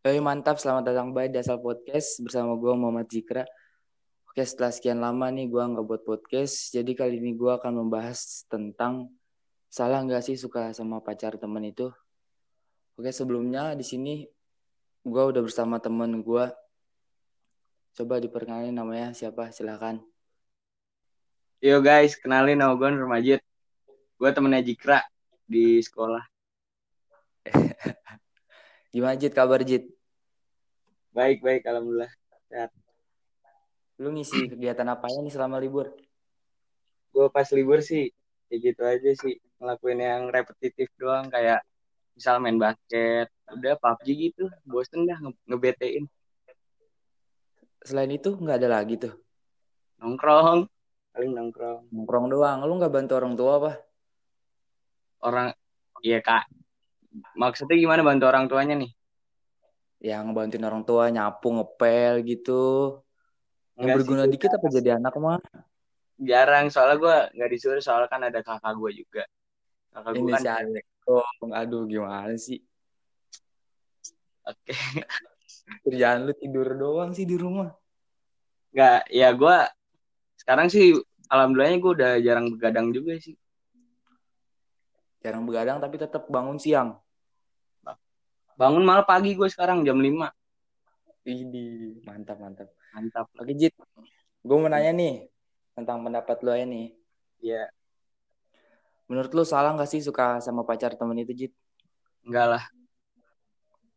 Hey, mantap, selamat datang di Dasal Podcast bersama gue Muhammad Zikra. Oke, setelah sekian lama nih gue nggak buat podcast, jadi kali ini gue akan membahas tentang salah nggak sih suka sama pacar temen itu. Oke, sebelumnya di sini gue udah bersama temen gue. Coba diperkenalin namanya siapa, silakan. Yo guys, kenalin nama gue Nur Majid. Gue temennya Jikra di sekolah. Gimana Jit, kabar Jit? Baik, baik, alhamdulillah. Sehat. Lu ngisi kegiatan apa ya nih selama libur? Gue pas libur sih, ya gitu aja sih. Ngelakuin yang repetitif doang, kayak misal main basket. Udah PUBG gitu, bosen dah nge ngebetein. Selain itu nggak ada lagi tuh? Nongkrong, paling nongkrong. Nongkrong doang, lu nggak bantu orang tua apa? Orang, iya kak. Maksudnya gimana bantu orang tuanya nih? Yang bantuin orang tua nyapu, ngepel gitu. Yang Enggak berguna sih, dikit apa jadi anak mah? jarang. Soalnya gue nggak disuruh, soalnya kan ada kakak gue juga. Kakak gue kan. Adong, aduh gimana sih? Oke. Kerjaan lu tidur doang sih di rumah. Nggak, ya gue sekarang sih alhamdulillahnya gue udah jarang begadang juga sih. Jarang begadang tapi tetap bangun siang. Bangun malah pagi gue sekarang jam 5. Ini mantap mantap. Mantap. Oke Jit, gue mau nanya nih tentang pendapat nih. Ya, Menurut lu salah nggak sih suka sama pacar temen itu Jit? enggak lah.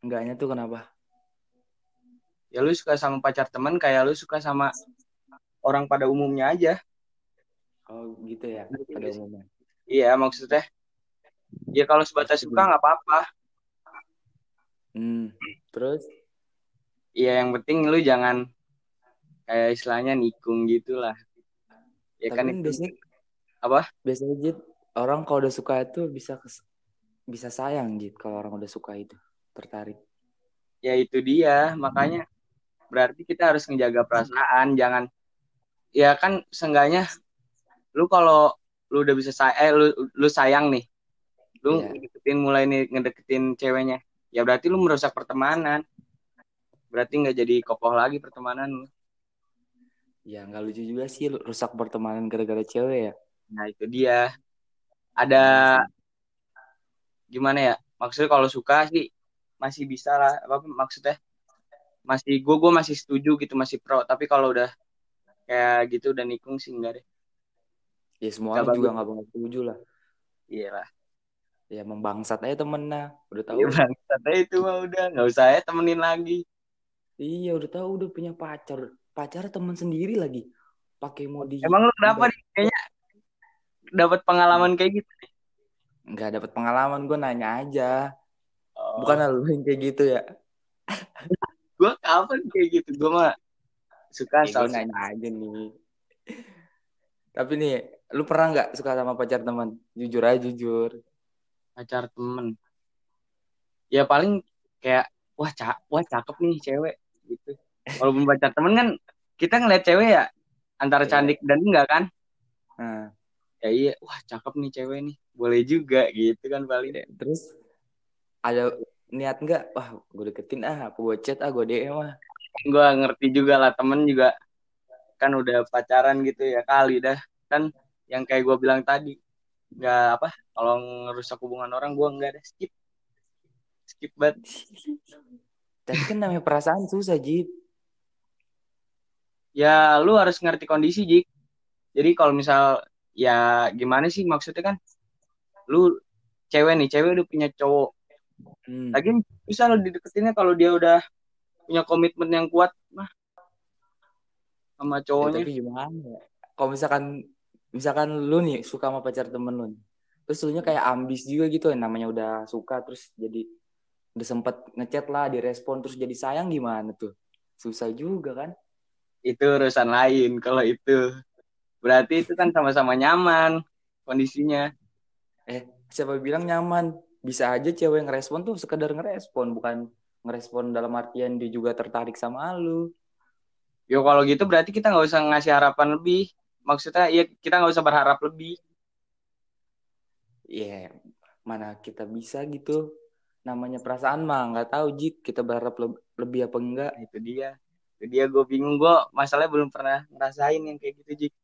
Enggaknya tuh kenapa? Ya lu suka sama pacar temen kayak lu suka sama orang pada umumnya aja. Oh gitu ya pada umumnya. Iya, maksudnya. Ya kalau sebatas suka nggak apa-apa. Hmm. Terus? Iya, yang penting lu jangan kayak istilahnya nikung gitu lah. Ya Tapi kan kan itu biasanya apa? biasanya Jit orang kalau udah suka itu bisa kes- bisa sayang Jit kalau orang udah suka itu tertarik. Ya itu dia, makanya berarti kita harus menjaga perasaan, jangan ya kan seenggaknya lu kalau lu udah bisa say eh lu lu sayang nih. Lu Iya. ngedeketin mulai nih ngedeketin ceweknya. Ya berarti lu merusak pertemanan. Berarti nggak jadi kokoh lagi pertemanan lu. Ya nggak lucu juga sih lu rusak pertemanan gara-gara cewek ya. Nah, itu dia. Ada Iya gimana ya? Maksudnya kalau suka sih masih bisa lah. Apa maksudnya? Masih gue gue masih setuju gitu, masih pro. Tapi kalau udah kayak gitu udah nikung sih enggak deh. Ya semua juga nggak bakal setuju lah. Iya lah. Ya membangsat aja temennya. Udah tahu. Iya bangsat aja itu mah udah nggak usah ya temenin lagi. Iya udah tahu udah punya pacar. Pacar temen sendiri lagi. Pakai mau di Emang lu kenapa nih? Kayaknya dapat pengalaman kayak gitu. nggak dapet pengalaman gue nanya aja. Oh, Bukan lu yang kayak gitu ya. gue kapan kayak gitu? Gue mah suka Ya, gue nanya aja nih. Tapi nih, lu pernah nggak suka sama pacar teman? Jujur aja jujur. Pacar temen. Ya paling kayak wah cak wah cakep nih cewek gitu. Walaupun pacar temen kan kita ngeliat cewek ya antara Iya. cantik dan enggak kan? Nah, Ya iya, wah cakep nih cewek nih. Boleh juga gitu kan paling. terus ada niat nggak? Wah, gue deketin ah, apa gue chat ah, gue DM ah. Gue ngerti juga lah temen juga kan udah pacaran gitu ya kali dah. Kan yang kayak gue bilang tadi nggak apa kalau ngerusak hubungan orang gue nggak ada skip skip banget Tapi kan namanya perasaan susah, Jit. ya lu harus ngerti kondisi Jik jadi kalau misal ya gimana sih maksudnya kan lu cewek nih cewek udah punya cowok Hmm. lagi bisa lo dideketinnya kalau dia udah punya komitmen yang kuat mah sama Ya, cowoknya tapi gimana ya? Kalau misalkan misalkan lu nih suka sama pacar temen lu. Terus lu nya kayak ambis juga gitu namanya udah suka terus jadi udah sempet ngechat lah, direspon terus jadi sayang gimana tuh? Susah juga kan? itu urusan lain kalau itu berarti itu kan sama-sama nyaman kondisinya Eh, siapa bilang nyaman? Bisa aja cewek yang ngerespon tuh sekedar ngerespon, bukan ngerespon dalam artian dia juga tertarik sama lu. yo kalau gitu berarti kita nggak usah ngasih harapan lebih maksudnya ya kita nggak usah berharap lebih. Ya, mana kita bisa gitu. namanya perasaan mah nggak tahu Jit. Kita berharap le- lebih apa enggak? Nah, itu dia. Itu dia gue bingung. Gue masalahnya belum pernah ngerasain yang kayak gitu Jik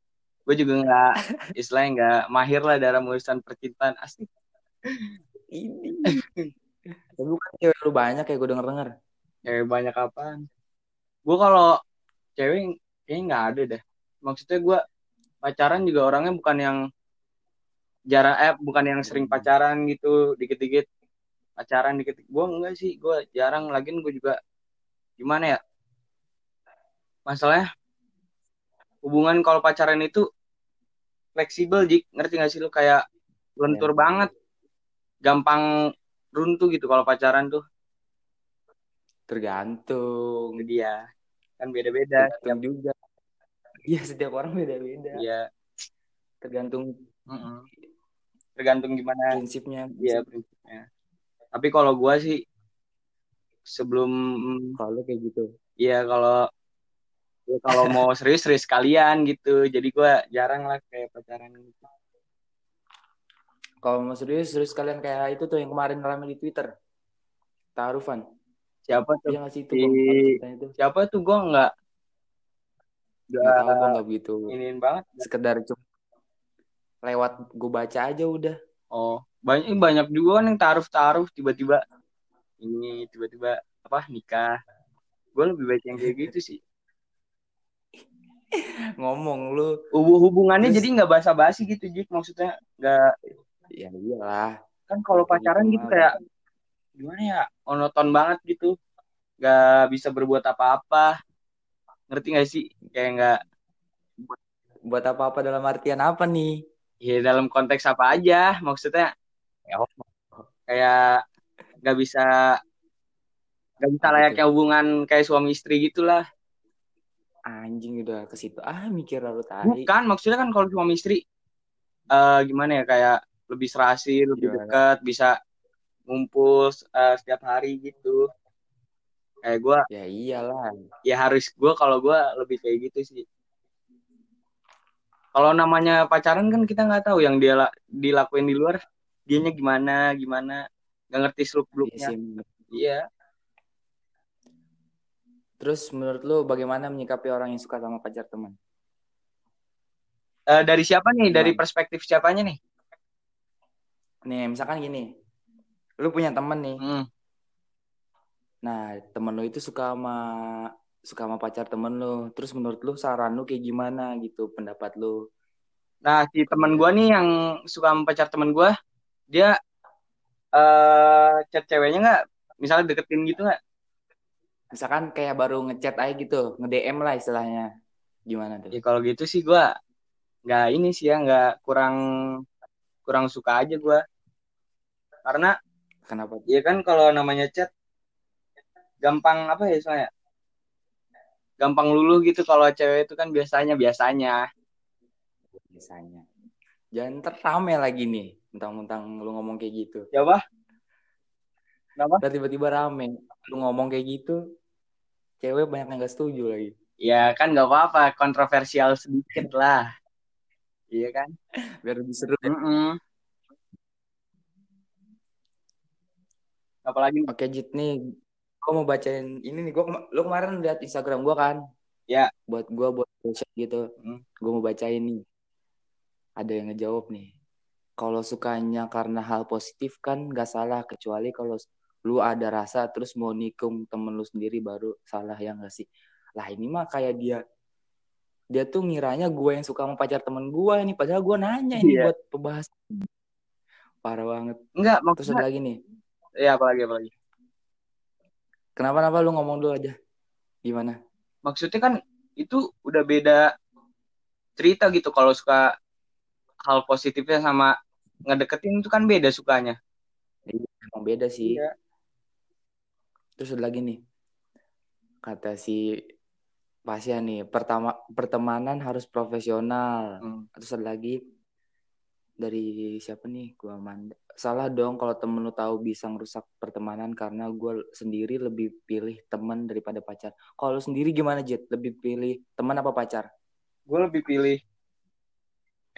gue juga nggak istilahnya nggak mahir lah dalam urusan percintaan asli. Ini. Tapi bukan cewek lu banyak kayak gue denger denger cewek banyak apaan? Gue kalau cewek kayaknya nggak ada deh. Maksudnya gue pacaran juga orangnya bukan yang jarang eh bukan yang sering pacaran gitu dikit-dikit pacaran dikit gue enggak sih gue jarang. Lagi gue juga gimana ya masalahnya hubungan kalau pacaran itu fleksibel jik ngerti gak sih lu? Kayak lentur Ya. banget gampang runtuh gitu kalau pacaran tuh. Tergantung. Dia. Kan beda-beda. Tergantung juga iya setiap orang beda beda ya tergantung mm-mm. tergantung gimana prinsipnya. Ya prinsipnya. Tapi kalau gua sih sebelum kalau kayak gitu. Ya kalau ya kalau mau serius serius kalian gitu. Jadi gua jarang lah kayak pacaran. Gitu kalau mau serius serius kalian kayak itu tuh yang kemarin rame di twitter. Taarufan siapa tuh? Iya nggak sih itu Si- itu. siapa tuh? Gua nggak nggak tahu nggak begitu iniin banget. sekedar cuma lewat gue baca aja udah. Oh banyak banyak juga kan yang taruh taruh tiba-tiba ini tiba-tiba apa nikah. Gue lebih baik yang kayak gitu sih. Ngomong lu. Hub- hubungannya Terus- jadi nggak basa-basi gitu Jik. Maksudnya nggak ya iyalah. Kan kalau pacaran gitu kayak gimana ya monoton banget gitu. Nggak bisa berbuat apa-apa ngerti gak sih? Kayak nggak buat apa apa dalam artian apa nih? Ya dalam konteks apa aja maksudnya Ya, kayak nggak bisa nggak bisa layaknya hubungan kayak suami istri gitulah. Anjing udah ke situ. Ah mikir lalu tadi. Bukan maksudnya kan kalau suami istri eh gimana ya kayak lebih serasi lebih Gimana? dekat bisa ngumpul eh, setiap hari gitu kayak gue ya iyalah. ya harus gue kalau gue lebih kayak gitu sih. Kalau namanya pacaran kan kita nggak tahu yang dia la- dilakuin di luar dianya gimana gimana. Nggak ngerti seluk Iya beluknya sih. iya. Terus menurut lu bagaimana menyikapi orang yang suka sama pacar teman? Eh, dari siapa nih? Dari perspektif siapanya nih? Nih misalkan gini. Lu punya temen nih. Hmm. Nah temen lu itu suka sama suka sama pacar temen lu. Terus menurut lu saran lu kayak gimana gitu pendapat lu? Nah si teman gue nih yang suka sama pacar teman gue dia eh chat ceweknya nggak? Misalnya deketin gitu nggak? Misalkan kayak baru ngechat aja gitu nge DM lah istilahnya. Gimana tuh? Ya kalau gitu sih gue nggak ini sih ya nggak kurang kurang suka aja gue karena kenapa ya kan kalau namanya chat gampang apa ya soalnya? Gampang luluh gitu kalau cewek itu kan biasanya biasanya. Biasanya. Jangan ntar rame lagi nih mentang-mentang lu ngomong kayak gitu. Coba kenapa? Ntar tiba-tiba rame lu ngomong kayak gitu cewek banyak yang gak setuju lagi. Ya kan nggak apa-apa kontroversial sedikit lah. Iya kan? Biar lebih seru. Mm-mm. apalagi? Oke Jit nih gue mau bacain ini nih gue lu kemarin lihat Instagram gue kan? Ya. buat gue buat share gitu. Hmm. gue mau bacain nih. Ada yang ngejawab nih. Kalau sukanya karena hal positif kan gak salah kecuali kalau lu ada rasa terus mau nikung temen lu sendiri baru salah ya gak sih? Lah ini mah kayak dia dia tuh ngiranya gue yang suka sama pacar temen gue nih padahal gue nanya ini Iya. buat pembahasan. Parah banget. Enggak terus maksudnya ada lagi nih. Ya apalagi apalagi kenapa kenapa lu ngomong dulu aja. Gimana? Maksudnya kan itu udah beda cerita gitu. Kalau suka hal positifnya sama ngedeketin itu kan beda sukanya. Emang beda sih. Iya. terus ada lagi nih. Kata si Pasya nih pertama pertemanan harus profesional. Hmm. terus ada lagi dari siapa nih? Gua manda salah dong kalau temen lu tahu bisa ngerusak pertemanan karena gue sendiri lebih pilih teman daripada pacar. Kalau lu sendiri gimana Jet lebih pilih teman apa pacar? Gue lebih pilih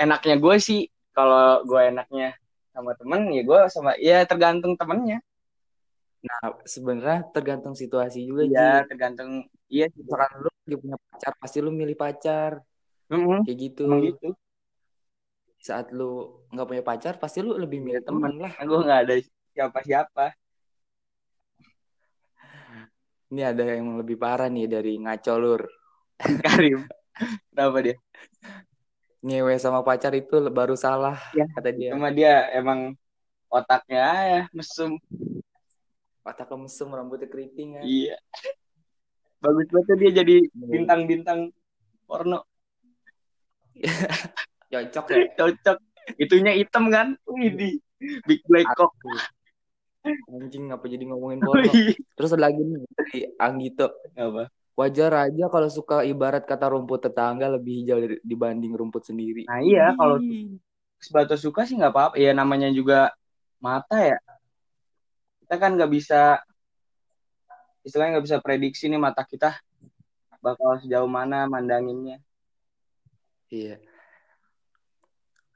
enaknya gue sih. Kalau gue enaknya sama temen ya gue sama ya tergantung temennya. Nah, sebenarnya tergantung situasi juga, iya Ji. tergantung iya Misalkan lu lagi punya pacar, pasti lu milih pacar. Mm-mm, Kayak gitu. emang gitu Saat lu nggak punya pacar, pasti lu lebih Iya, milih teman lah. gue nggak ada siapa-siapa Ini ada yang lebih parah nih dari ngaco lur. Karim kenapa dia Ngewe sama pacar itu baru salah, Ya, kata dia. cuma dia emang otaknya ya mesum Otak mesum, rambutnya keriting kan. iya bagus banget tuh dia jadi bintang-bintang porno Cocok ya. cocok itunya hitam kan Widih big black cock Anjing ngapa jadi ngomongin porno. Terus ada lagi nih dari Anggito. apa Wajar aja kalau suka ibarat kata rumput tetangga lebih hijau dibanding rumput sendiri. nah iya kalau sebatas suka sih nggak apa-apa ya namanya juga mata ya kita kan nggak bisa istilahnya nggak bisa prediksi nih mata kita bakal sejauh mana mandanginnya Iya.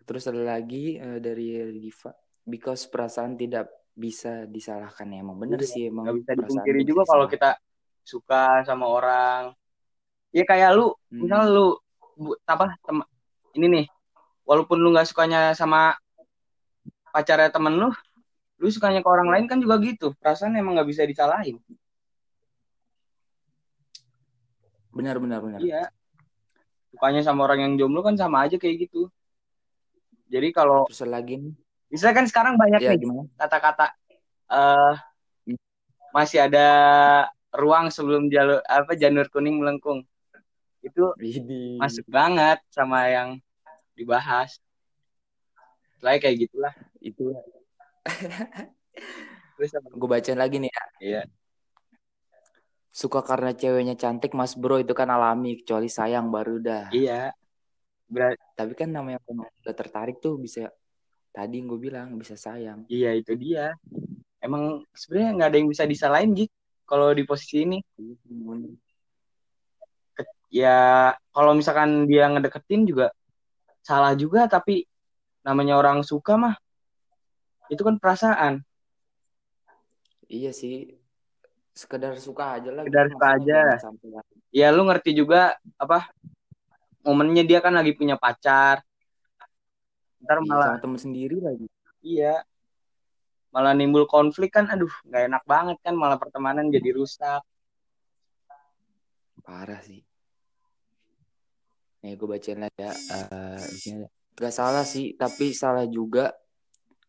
Terus ada lagi eh, dari Diva. Because perasaan tidak bisa disalahkan ya. Emang bener Iya, sih emang. nggak bisa dipungkiri juga bisa kalau kita suka sama orang ya kayak lu Hmm. misal lu bu- apa tem- ini nih walaupun lu nggak sukanya sama pacarnya temen lu lu sukanya ke orang lain kan juga gitu perasaan emang nggak bisa disalahin Benar benar benar. iya sukanya sama orang yang jomblo kan sama aja kayak gitu jadi kalau Terus lagi nih. misalnya kan sekarang banyak Ya nih gimana? kata-kata eh masih ada ruang sebelum jalur apa janur kuning melengkung itu Widih. masuk banget sama yang dibahas Selain kayak gitulah Itu terus gue bacain lagi nih ya. iya Suka karena ceweknya cantik mas bro itu kan alami. Kecuali sayang baru dah. iya Ber- Tapi kan namanya kalau udah tertarik tuh bisa. Tadi gue bilang bisa sayang. iya itu dia emang sebenarnya nggak ada yang bisa disalahin Jik kalau di posisi ini ya kalau misalkan dia ngedeketin juga salah juga tapi namanya orang suka mah itu kan perasaan Iya sih. Sekedar suka aja lah. Sekedar suka aja. jangan sampai- ya lu ngerti juga apa momennya dia kan lagi punya pacar ntar Iya, malah sama temen sendiri lagi. iya malah nimbul konflik kan aduh nggak enak banget kan malah pertemanan jadi rusak Parah sih. Nih gue bacain lagi ya. Eh, sini ada. Gak salah sih, tapi salah juga.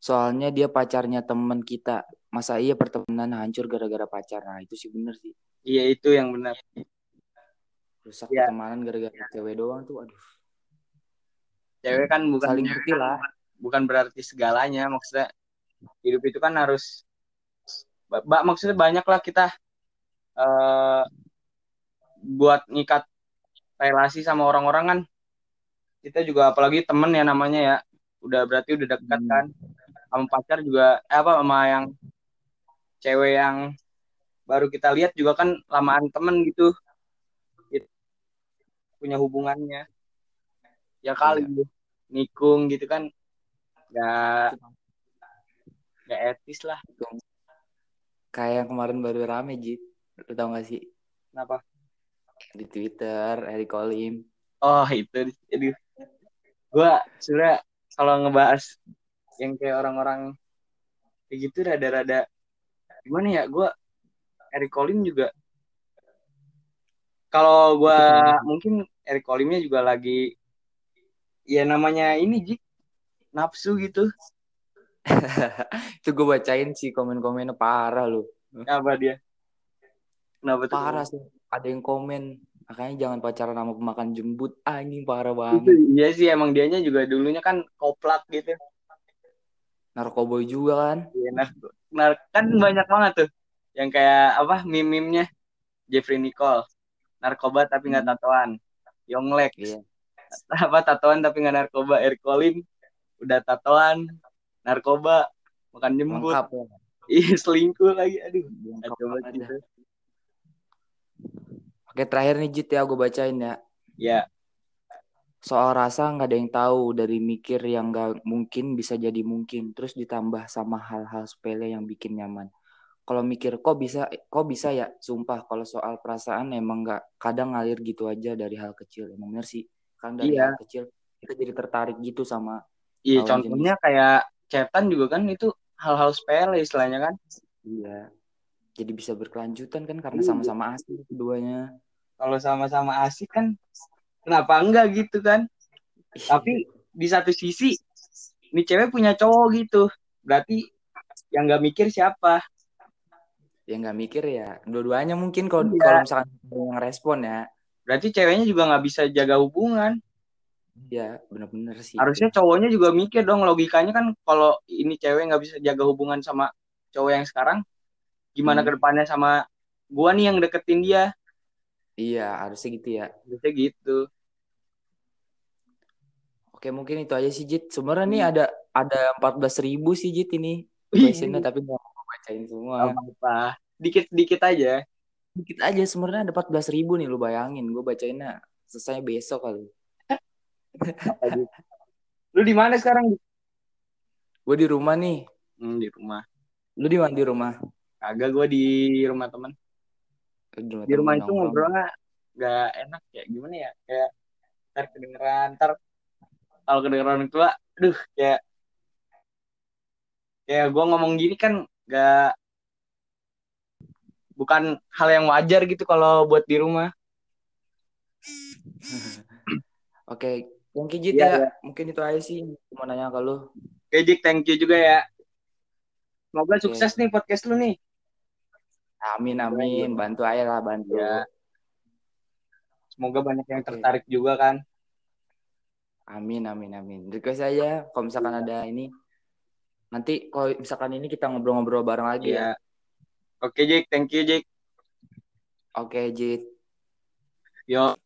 Soalnya dia pacarnya temen kita. Masa iya pertemanan hancur gara-gara pacar? Nah itu sih bener sih. iya itu yang benar Rusak Iya. pertemanan gara-gara cewek doang tuh. Aduh. cewek kan bukan Saling ngerti lah. bukan berarti segalanya maksudnya hidup itu kan harus ba- maksudnya banyak lah kita eh buat ngikat relasi sama orang-orang kan kita juga apalagi temen ya namanya ya udah berarti udah dekat Hmm. kan sama pacar juga eh, apa sama yang cewek yang baru kita lihat juga kan lamaan temen gitu It- punya hubungannya. Ya kali nikung gitu kan nggak nggak etis lah. Kayak yang kemarin baru rame, Jit. Lu tau gak sih? kenapa? Di Twitter, Eric Olim. oh itu. Jadi gue sebenarnya kalau ngebahas yang kayak orang-orang kayak gitu rada-rada gimana ya? Gue Eric Colim juga kalau gue mungkin Eric Colimnya juga lagi ya namanya ini Jik nafsu gitu itu gue bacain sih komen-komennya parah lu. apa dia kenapa tuh Parah sih. Ada yang komen. Makanya jangan pacaran sama pemakan jembut. Anjing parah banget. iya sih emang dianya juga dulunya kan koplak gitu Narkoboy juga kan. Iya, nah, nah, kan banyak banget tuh yang kayak apa meme-memnya Jeffrey Nicole narkoba tapi nggak Hmm. tatoan Yonglex Iya. apa tatoan tapi nggak narkoba Colim udah tatoan narkoba makan jembut Lengkap ya. iya selingkuh lagi aduh dah. gitu Oke terakhir nih Jit ya gue bacain ya. ya Soal rasa nggak ada yang tahu dari mikir yang nggak mungkin bisa jadi mungkin. Terus ditambah sama hal-hal sepele yang bikin nyaman. Kalau mikir kok bisa kok bisa ya sumpah kalau soal perasaan emang nggak kadang ngalir gitu aja dari hal kecil emang bener sih kan dari Iya. hal kecil kita jadi tertarik gitu sama Iya, contohnya kayak cetan juga kan itu hal-hal sepele istilahnya kan. dia jadi bisa berkelanjutan kan karena Iya. sama-sama asli keduanya Kalau sama-sama asik kan kenapa enggak gitu kan? Tapi di satu sisi ini cewek punya cowok gitu. Berarti yang nggak mikir siapa? Ya nggak mikir ya dua-duanya mungkin kalau Iya. kalau misalkan yang respon ya Berarti ceweknya juga nggak bisa jaga hubungan. ya bener-bener sih Harusnya cowoknya juga mikir dong logikanya kan kalau ini cewek nggak bisa jaga hubungan sama cowok yang sekarang, gimana Hmm. ke depannya sama gua nih yang deketin dia? iya harusnya gitu ya Harusnya gitu. oke mungkin itu aja sih Jit sebenarnya nih Hmm. ada ada empat belas ribu sih Jit ini Wih. questionnya tapi nggak bacain semua Gak apa-apa. Dikit-dikit aja. dikit aja sebenarnya ada 14 ribu nih lu bayangin gue bacainnya selesai besok kali Apa. Lu di mana sekarang? gue di rumah nih Hmm, di rumah. lu di mana di rumah Kagak gue di rumah temen. Di rumah itu ngobrolnya gak enak ya. Gimana ya? Kayak ntar kedengeran. Ntar kalau kedengeran tua, aduh kayak kayak gue ngomong gini kan gak bukan hal yang wajar gitu kalau buat di rumah. oke you Jit Iya, ya iya. mungkin itu aja sih cuma nanya ke lu Oke Jik, thank you juga ya. Semoga Oke. sukses nih podcast lu nih. amin amin bantu aja lah bantu Ya. Semoga banyak yang Oke. tertarik juga kan. amin amin amin request aja kalau misalkan ada ini nanti kalau misalkan ini kita ngobrol-ngobrol bareng lagi ya Iya. Oke Jik, thank you Jik. oke Jit Yo.